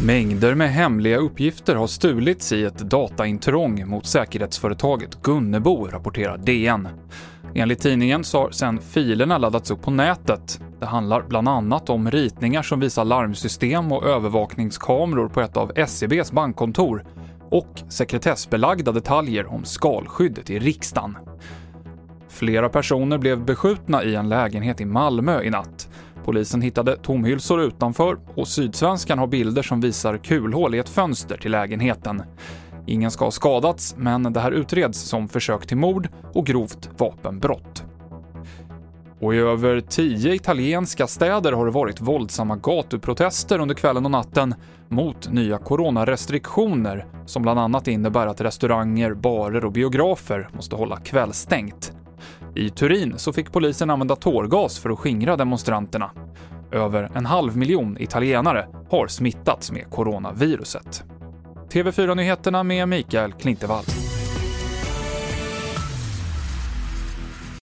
Mängder med hemliga uppgifter har stulits i ett dataintrång mot säkerhetsföretaget Gunnebo, rapporterar DN. Enligt tidningen så har sedan filerna laddats upp på nätet. Det handlar bland annat om ritningar som visar larmsystem och övervakningskameror på ett av SEBs bankkontor och sekretessbelagda detaljer om skalskyddet i riksdagen. Flera personer blev beskjutna i en lägenhet i Malmö i natt. Polisen hittade tomhylsor utanför och Sydsvenskan har bilder som visar kulhål i ett fönster till lägenheten. Ingen ska ha skadats, men det här utreds som försök till mord och grovt vapenbrott. Och i över tio italienska städer har det varit våldsamma gatuprotester under kvällen och natten mot nya coronarestriktioner som bland annat innebär att restauranger, barer och biografer måste hålla kvällstängt. I Turin så fick polisen använda tårgas för att skingra demonstranterna. Över en halv miljon italienare har smittats med coronaviruset. TV4-nyheterna med Mikael Klintevall.